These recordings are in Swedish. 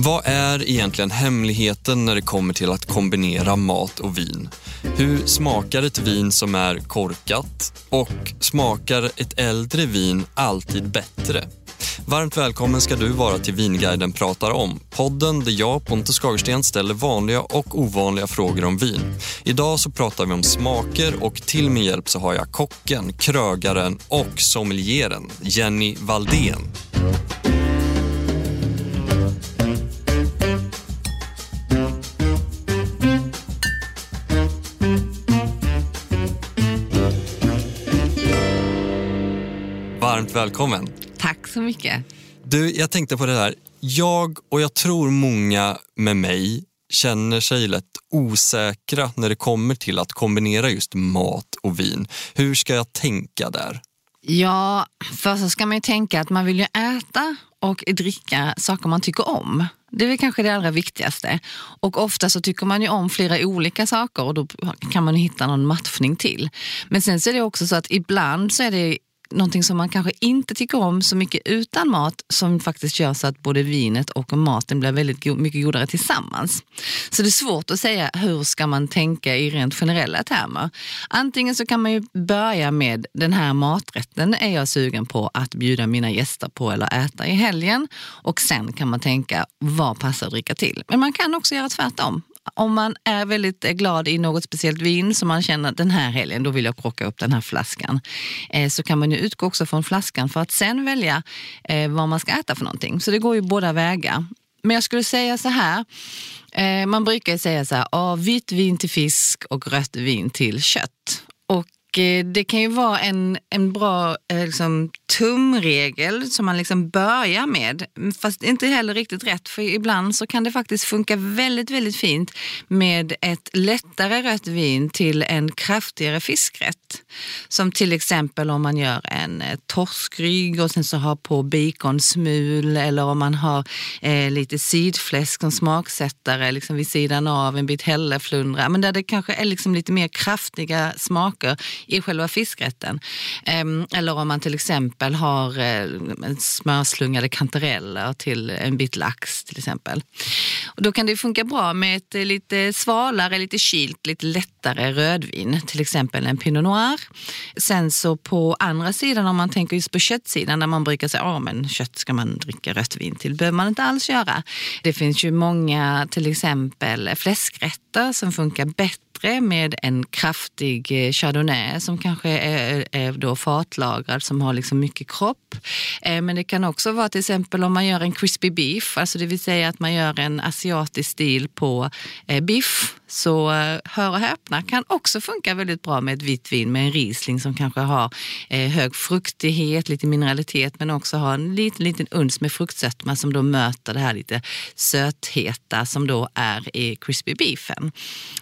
Vad är egentligen hemligheten när det kommer till att kombinera mat och vin? Hur smakar ett vin som är korkat? Och smakar ett äldre vin alltid bättre? Varmt välkommen ska du vara till Vinguiden pratar om. Podden där jag, Pontus Skagersten, ställer vanliga och ovanliga frågor om vin. Idag så pratar vi om smaker och till min hjälp så har jag kocken, krögaren och sommelieren Jenny Valdén. Välkommen. Tack så mycket. Du, jag tänkte på det här. Jag och jag tror många med mig känner sig lätt osäkra när det kommer till att kombinera just mat och vin. Hur ska jag tänka där? Ja, först så ska man ju tänka att man vill ju äta och dricka saker man tycker om. Det är väl kanske det allra viktigaste. Och ofta så tycker man ju om flera olika saker och då kan man hitta någon matchning till. Men sen så är det också så att ibland så är det någonting som man kanske inte tycker om så mycket utan mat som faktiskt gör så att både vinet och maten blir väldigt go mycket godare tillsammans. Så det är svårt att säga hur ska man tänka i rent generella termer. Antingen så kan man ju börja med den här maträtten är jag sugen på att bjuda mina gäster på eller äta i helgen och sen kan man tänka vad passar att dricka till. Men man kan också göra tvärtom om man är väldigt eh, glad i något speciellt vin som man känner den här helgen, då vill jag krocka upp den här flaskan. Eh, så kan man ju utgå också från flaskan för att sen välja eh, vad man ska äta för någonting. Så det går ju båda vägar. Men jag skulle säga så här, eh, man brukar säga så här, ah, vitt vin till fisk och rött vin till kött. Och Eh, det kan ju vara en, en bra eh, liksom, tumregel som man liksom börjar med. Fast inte heller riktigt rätt för ibland så kan det faktiskt funka väldigt, väldigt fint med ett lättare rött vin till en kraftigare fiskrätt. Som till exempel om man gör en eh, torskrygg och sen så har på baconsmul eller om man har eh, lite sidfläsk som smaksättare liksom vid sidan av en bit hälleflundra. Men där det kanske är liksom lite mer kraftiga smaker i själva fiskrätten. Ehm, eller om man till exempel har eh, smörslungade kantareller till en bit lax till exempel. Och då kan det funka bra med ett eh, lite svalare, lite kylt, lite lättare rödvin, till exempel en Pinot Noir. Sen så på andra sidan, om man tänker just på köttsidan, där man brukar säga att oh, kött ska man dricka rött vin till, behöver man inte alls göra. Det finns ju många, till exempel fläskrätter som funkar bättre bättre med en kraftig eh, chardonnay som kanske är, är då fatlagrad som har liksom mycket kropp. Eh, men det kan också vara till exempel om man gör en crispy beef, alltså det vill säga att man gör en asiatisk stil på eh, biff så eh, hör och häpna, kan också funka väldigt bra med ett vitt vin med en Riesling som kanske har eh, hög fruktighet, lite mineralitet men också har en liten, liten uns med fruktsötma som då möter det här lite sötheta som då är i crispy beefen.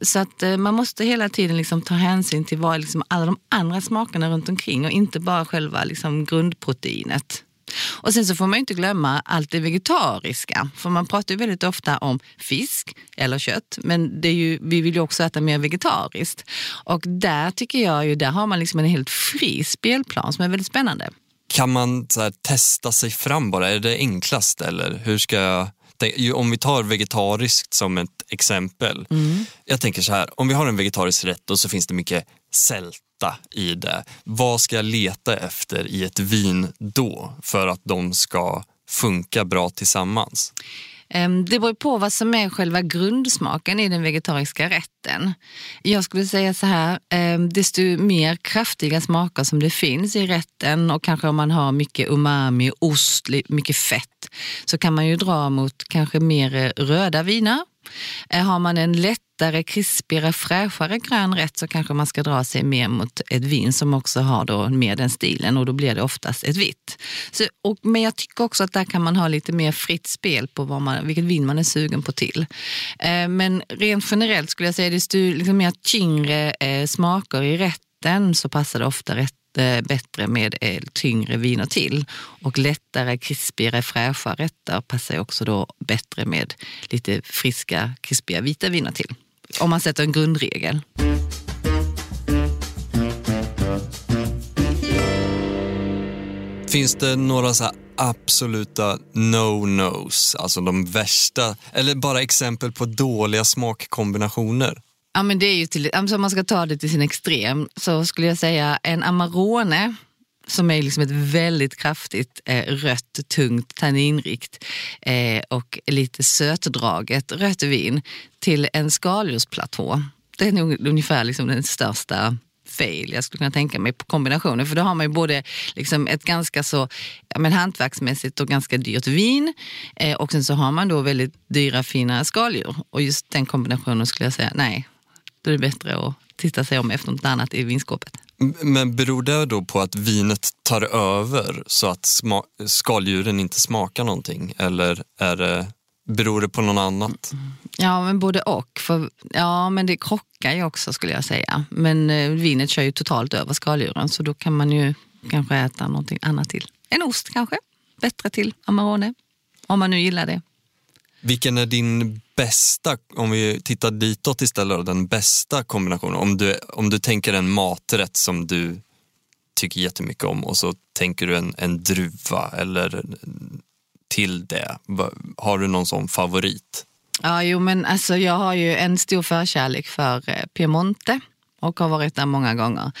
Så att eh, man måste hela tiden liksom ta hänsyn till vad liksom alla de andra smakerna runt omkring och inte bara själva liksom grundproteinet. Och sen så får man inte glömma allt det vegetariska. För man pratar ju väldigt ofta om fisk eller kött. Men det är ju, vi vill ju också äta mer vegetariskt. Och där tycker jag ju, där har man liksom en helt fri spelplan som är väldigt spännande. Kan man här, testa sig fram bara? Är det enklast eller hur ska jag om vi tar vegetariskt som ett exempel. Mm. Jag tänker så här, om vi har en vegetarisk rätt och så finns det mycket sälta i det. Vad ska jag leta efter i ett vin då för att de ska funka bra tillsammans? Ehm, det beror på vad som är själva grundsmaken i den vegetariska rätten. Jag skulle säga så här, ehm, desto mer kraftiga smaker som det finns i rätten och kanske om man har mycket umami, ost, mycket fett, så kan man ju dra mot kanske mer röda viner. Eh, har man en lätt lättare, krispigare, fräschare grön rätt så kanske man ska dra sig mer mot ett vin som också har då mer den stilen och då blir det oftast ett vitt. Så, och, men jag tycker också att där kan man ha lite mer fritt spel på vad man, vilket vin man är sugen på till. Eh, men rent generellt skulle jag säga, desto liksom mer tyngre eh, smaker i rätten så passar det ofta rätt eh, bättre med eh, tyngre viner till. Och lättare, krispigare, fräscha rätter passar ju också då bättre med lite friska, krispiga vita viner till. Om man sätter en grundregel. Finns det några så absoluta no-nos, alltså de värsta, eller bara exempel på dåliga smakkombinationer? Ja, men det är ju till, alltså om man ska ta det till sin extrem så skulle jag säga en Amarone som är liksom ett väldigt kraftigt eh, rött, tungt, tanninrikt eh, och lite sötdraget rött vin till en skaldjursplatå. Det är nog ungefär liksom den största fail jag skulle kunna tänka mig på kombinationen. För då har man ju både liksom ett ganska så ja, men hantverksmässigt och ganska dyrt vin eh, och sen så har man då väldigt dyra fina skaldjur. Och just den kombinationen skulle jag säga, nej, då är det bättre att titta sig om efter något annat i vinskåpet. Men beror det då på att vinet tar över så att skaldjuren inte smakar någonting? Eller är det, beror det på något annat? Ja, men både och. För, ja, men det krockar ju också skulle jag säga. Men eh, vinet kör ju totalt över skaldjuren så då kan man ju kanske äta någonting annat till. En ost kanske, bättre till Amarone. Om man nu gillar det. Vilken är din bästa, om vi tittar ditåt istället, då, den bästa kombinationen? Om du, om du tänker en maträtt som du tycker jättemycket om och så tänker du en, en druva eller till det. Har du någon sån favorit? Ja, jo, men alltså, jag har ju en stor förkärlek för eh, Piemonte och har varit där många gånger.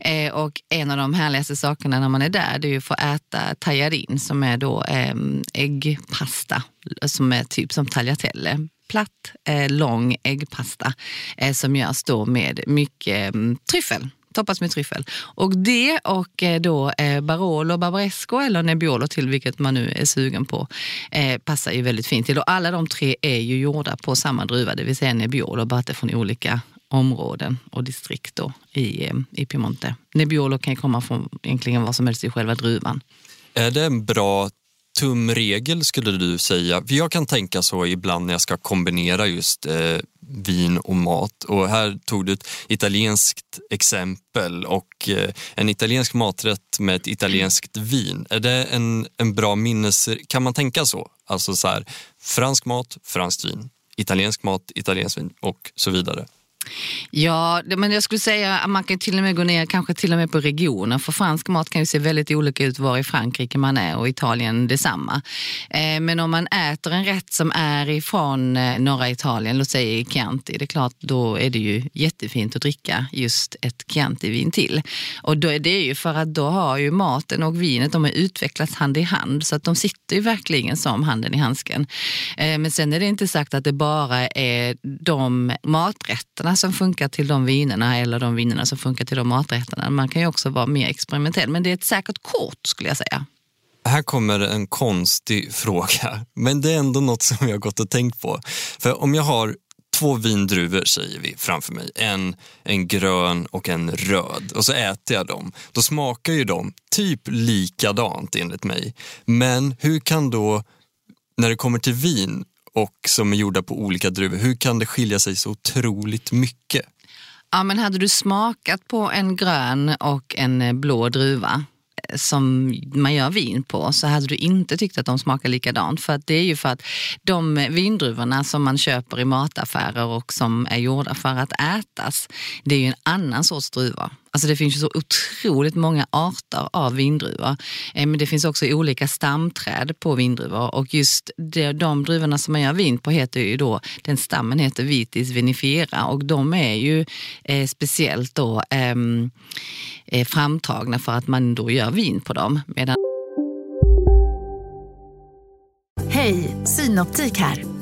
Eh, och en av de härligaste sakerna när man är där det är ju att få äta tajarin som är då eh, äggpasta som är typ som tagliatelle. Platt, eh, lång äggpasta eh, som görs då med mycket eh, tryffel toppas med tryffel. Och det och eh, då eh, Barolo, Barbaresco eller Nebbiolo till vilket man nu är sugen på eh, passar ju väldigt fint till. Och alla de tre är ju gjorda på samma druva, det vill säga Nebbiolo, bara att det är från olika områden och distrikt då i, i Piemonte. Nebbiolo kan ju komma från egentligen vad som helst i själva druvan. Är det en bra tumregel skulle du säga? För jag kan tänka så ibland när jag ska kombinera just eh, vin och mat. Och här tog du ett italienskt exempel och eh, en italiensk maträtt med ett italienskt vin. Är det en, en bra minnes... Kan man tänka så? Alltså så här, fransk mat, franskt vin. Italiensk mat, italienskt vin och så vidare. Ja, det- men jag skulle säga att man kan till och med gå ner kanske till och med på regioner. För fransk mat kan ju se väldigt olika ut var i Frankrike man är och Italien detsamma. Eh, men om man äter en rätt som är ifrån eh, norra Italien, låt säga i Chianti, det är klart då är det ju jättefint att dricka just ett Chianti-vin till. Och då är det ju för att då har ju maten och vinet, de har utvecklats hand i hand så att de sitter ju verkligen som handen i handsken. Eh, men sen är det inte sagt att det bara är de maträtterna som funkar till de vinerna eller de vinerna som funkar till de maträtterna. Man kan ju också vara mer experimentell, men det är ett säkert kort skulle jag säga. Här kommer en konstig fråga, men det är ändå något som jag har gått och tänkt på. För om jag har två vindruvor säger vi framför mig, en, en grön och en röd och så äter jag dem. Då smakar ju de typ likadant enligt mig. Men hur kan då, när det kommer till vin och som är gjorda på olika druvor, hur kan det skilja sig så otroligt mycket? Ja, men hade du smakat på en grön och en eh, blå druva eh, som man gör vin på så hade du inte tyckt att de smakar likadant. För att det är ju för att de vindruvorna som man köper i mataffärer och som är gjorda för att ätas, det är ju en annan sorts druva. Alltså det finns ju så otroligt många arter av vindruvor. Eh, men det finns också olika stamträd på vindruvor och just de, de druvorna som man gör vin på heter ju då, den stammen heter Vitis vinifera och de är ju eh, speciellt då ehm, eh, framtagna för att man då gör vin på dem. Medan Hej, Synoptik här.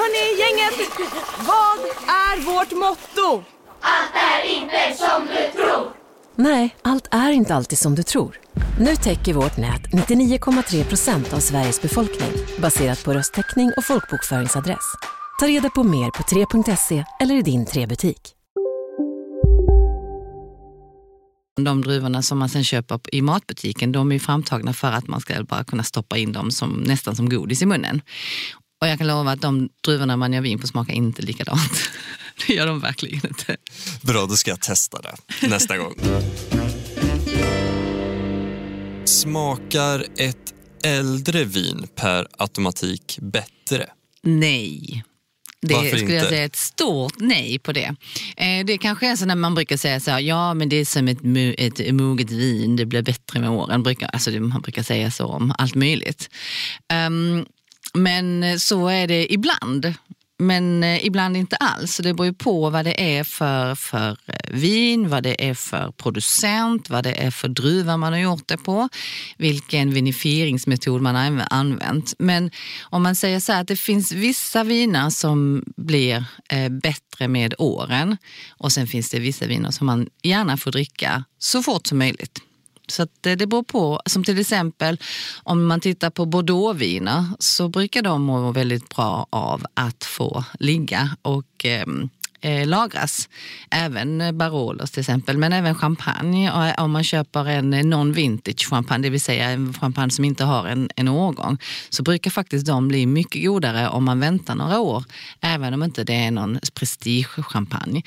Hörni, gänget! Vad är vårt motto? Nej, allt är inte alltid som du tror. Nu täcker vårt nät 99,3 procent av Sveriges befolkning baserat på röstteckning och folkbokföringsadress. Ta reda på mer på 3.se eller i din 3-butik. De druvorna som man sen köper i matbutiken, de är framtagna för att man ska bara kunna stoppa in dem som, nästan som godis i munnen. Och jag kan lova att de druvorna man gör vin på smakar inte likadant. Det gör de verkligen inte. Bra, då ska jag testa det nästa gång. Smakar ett äldre vin per automatik bättre? Nej. Det Varför skulle jag inte? säga ett stort nej på det. Eh, det kanske är så när man brukar säga så här, ja men det är som ett, mu- ett moget vin, det blir bättre med åren. Brukar, alltså man brukar säga så om allt möjligt. Ehm, men eh, så är det ibland. Men eh, ibland inte alls. Det beror ju på vad det är för, för eh, vin, vad det är för producent, vad det är för druva man har gjort det på, vilken vinifieringsmetod man har använt. Men om man säger så här att det finns vissa viner som blir bättre med åren och sen finns det vissa viner som man gärna får dricka så fort som möjligt. Så att det, det beror på. Som till exempel om man tittar på bordeauxviner så brukar de må väldigt bra av att få ligga och ehm, eh, lagras. Även eh, Barolos till exempel, men även champagne. Och eh, Om man köper en eh, non-vintage champagne, det vill säga en champagne som inte har en, en årgång, så brukar faktiskt de bli mycket godare om man väntar några år, även om inte det är någon prestigechampagne.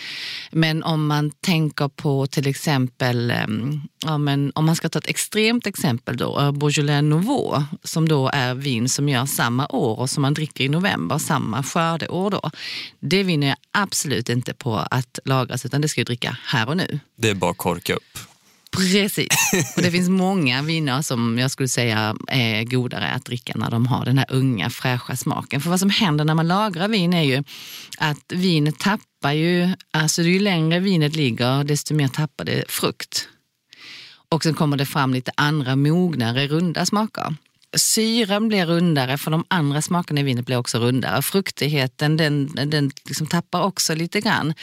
Men om man tänker på till exempel, ehm, ja, men om man ska ta ett extremt exempel då, Beaujolais Nouveau, som då är vin som gör samma år och som man dricker i november, samma skördeår då. Det vinner jag absolut inte på att lagras, utan det ska jag dricka här och nu. Det är bara att korka upp. Precis. Och det finns många viner som jag skulle säga är godare att dricka när de har den här unga fräscha smaken. För vad som händer när man lagrar vin är ju att vinet tappar ju, alltså ju längre vinet ligger desto mer tappar det frukt. Och sen kommer det fram lite andra mognare, runda smaker. Syran blir rundare för de andra smakerna i vinet blir också rundare. Fruktigheten den, den liksom tappar också lite grann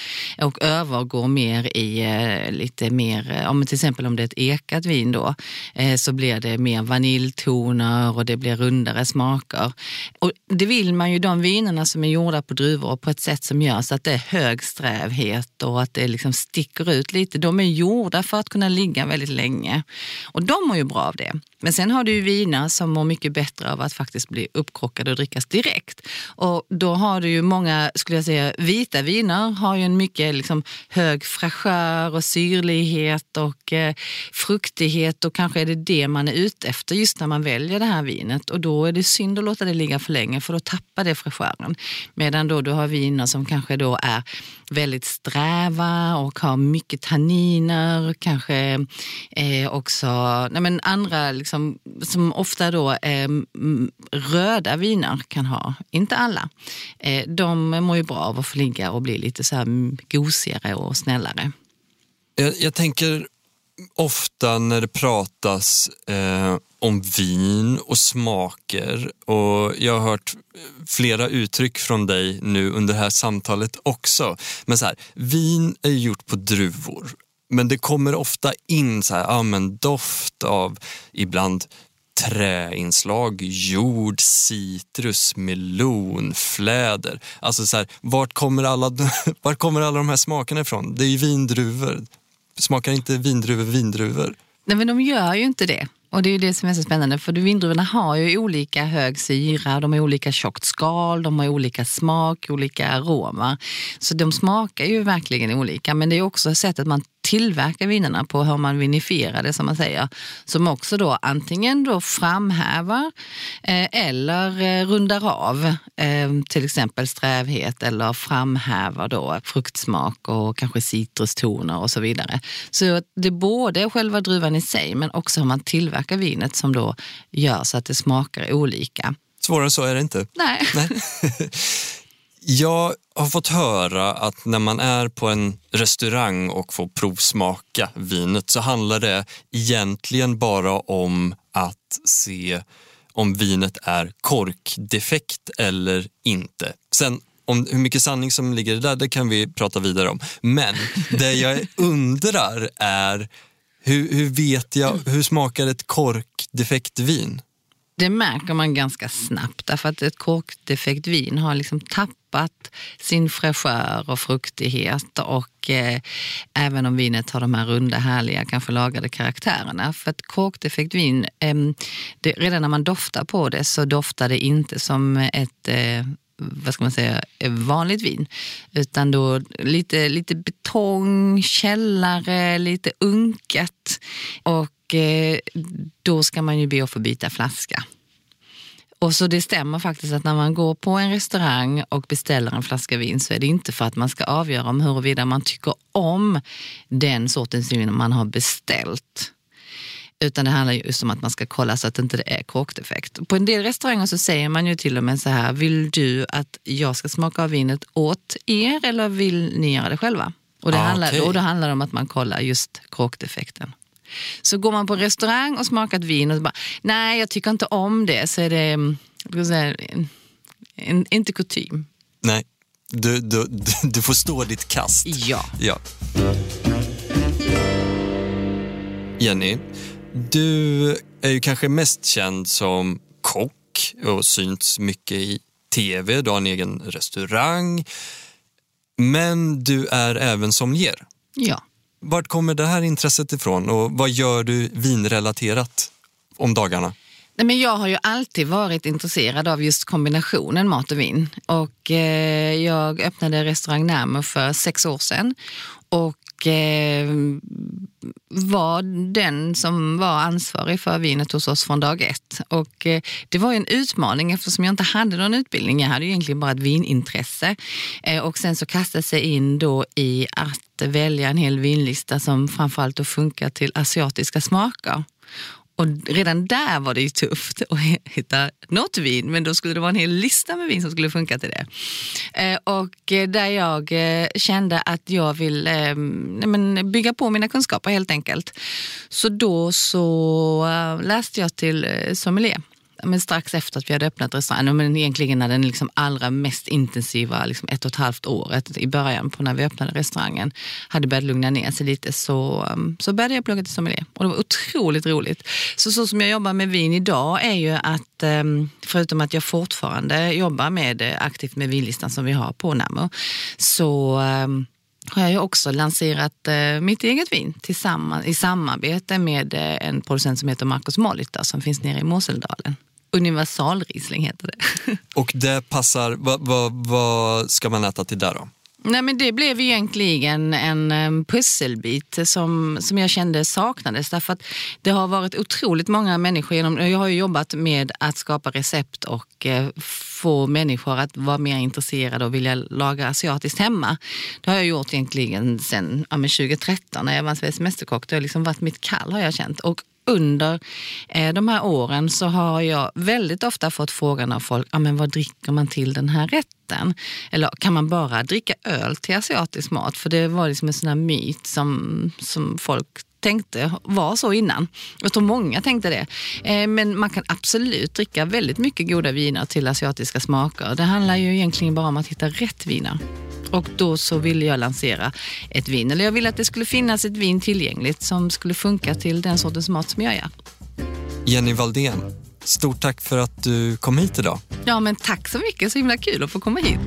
och övergår mer i eh, lite mer, eh, om till exempel om det är ett ekat vin då, eh, så blir det mer vaniljtoner och det blir rundare smaker. Och det vill man ju de vinerna som är gjorda på druvor på ett sätt som gör så att det är hög strävhet och att det liksom sticker ut lite. De är gjorda för att kunna ligga väldigt länge och de mår ju bra av det. Men sen har du ju viner som mår mycket bättre av att faktiskt bli uppkrockade och drickas direkt. Och då har du ju många, skulle jag säga, vita viner har ju en mycket liksom, hög fräschör och syrlighet och eh, fruktighet och kanske är det det man är ute efter just när man väljer det här vinet. Och då är det synd att låta det ligga för länge för då tappar det fräschören. Medan då du har viner som kanske då är väldigt sträva och har mycket tanniner, kanske eh, också nej men andra liksom, som ofta då eh, röda viner kan ha, inte alla. Eh, de mår ju bra av att få ligga och bli lite så här gosigare och snällare. Jag, jag tänker ofta när det pratas eh, om vin och smaker och jag har hört eh, flera uttryck från dig nu under det här samtalet också. Men så här, vin är gjort på druvor men det kommer ofta in så här, ja, men doft av ibland träinslag, jord, citrus, melon, fläder. Alltså så här, vart, kommer alla, vart kommer alla de här smakerna ifrån? Det är ju vindruvor. Smakar inte vindruvor vindruvor? Nej, men de gör ju inte det. Och det är ju det som är så spännande, för vindruvorna har ju olika hög syra, de har olika tjockt skal, de har olika smak, olika aromer. Så de smakar ju verkligen olika, men det är också sättet man tillverkar vinerna på, hur man vinifierar det som man säger. Som också då antingen då framhävar eh, eller eh, rundar av eh, till exempel strävhet eller framhävar då fruktsmak och kanske citrustoner och så vidare. Så det är både själva druvan i sig men också hur man tillverkar vinet som då gör så att det smakar olika. Svårare så är det inte. Nej. Nej. Jag har fått höra att när man är på en restaurang och får provsmaka vinet så handlar det egentligen bara om att se om vinet är korkdefekt eller inte. Sen om hur mycket sanning som ligger där, det kan vi prata vidare om. Men det jag undrar är, hur, hur vet jag, hur smakar ett korkdefekt vin? Det märker man ganska snabbt därför att ett korkdefekt vin har liksom tappat sin fräschör och fruktighet och eh, även om vinet har de här runda härliga kanske lagade karaktärerna. För ett korkdefekt vin, eh, det, redan när man doftar på det så doftar det inte som ett eh, vad ska man säga, vanligt vin. Utan då lite, lite betong, källare, lite unket. Och eh, då ska man ju be att få byta flaska. Och så det stämmer faktiskt att när man går på en restaurang och beställer en flaska vin så är det inte för att man ska avgöra om huruvida man tycker om den sortens vin man har beställt. Utan det handlar just om att man ska kolla så att det inte är korkdefekt. På en del restauranger så säger man ju till och med så här, vill du att jag ska smaka av vinet åt er eller vill ni göra det själva? Och, det Ah, handlar, okej. och då handlar det om att man kollar just korkdefekten. Så går man på restaurang och smakar ett vin och så bara, nej jag tycker inte om det, så är det mm, säga, en, en, inte kutym. Nej, du, du, du, du får stå ditt kast. Ja. Ja. Jenny, du är ju kanske mest känd som kock och syns mycket i tv. Du har en egen restaurang. Men du är även sommelier. ja. Vart kommer det här intresset ifrån och vad gör du vinrelaterat om dagarna? Nej, men jag har ju alltid varit intresserad av just kombinationen mat och vin. Och, eh, jag öppnade restaurang Närmo för sex år sedan. Och eh, var den som var ansvarig för vinet hos oss från dag ett. Och, eh, det var ju en utmaning eftersom jag inte hade någon utbildning. Jag hade ju egentligen bara ett vinintresse. Eh, och sen så kastade sig in då i att välja en hel vinlista som framförallt då funkar till asiatiska smaker. Och redan där var det ju tufft att hitta något vin, men då skulle det vara en hel lista med vin som skulle funka till det. Eh, Och eh, där jag eh, kände att jag vill eh, men bygga på mina kunskaper helt enkelt. Så då så eh, läste jag till eh, sommelier. Men strax efter att vi hade öppnat restaurangen, men egentligen när den liksom allra mest intensiva liksom ett och ett halvt året i början på när vi öppnade restaurangen hade börjat lugna ner sig lite så, um, så började jag plugga till sommelier och det var otroligt roligt. Så, så som jag jobbar med vin idag är ju att um, förutom att jag fortfarande jobbar med, eh, aktivt med vinlistan som vi har på Namo så um, har jag också lanserat eh, mitt eget vin tillsammans, i samarbete med eh, en producent som heter Marcus Molita som finns nere i Moseldalen. Universalriesling heter det. Och det passar, vad, vad, vad ska man äta till där då? Nej, men det blev egentligen en em, pusselbit som, som jag kände saknades. Därför att det har varit otroligt många människor genom... Jag har ju jobbat med att skapa recept och eh, få människor att vara mer intresserade och vilja laga asiatiskt hemma. Det har jag gjort egentligen sedan ja, men 2013 när jag var Sveriges Mästerkock. Det har liksom varit mitt kall har jag känt. Och under eh, de här åren så har jag väldigt ofta fått frågan av folk, ah, men vad dricker man till den här rätten? Eller kan man bara dricka öl till asiatisk mat? För det var liksom en sån här myt som, som folk tänkte var så innan. Jag tror många tänkte det. Eh, men man kan absolut dricka väldigt mycket goda viner till asiatiska smaker. Det handlar ju egentligen bara om att hitta rätt viner. Och då så ville jag lansera ett vin. Eller jag ville att det skulle finnas ett vin tillgängligt som skulle funka till den sortens mat som jag gör. Jenny Valdén, stort tack för att du kom hit idag. Ja, men tack så mycket. Så himla kul att få komma hit.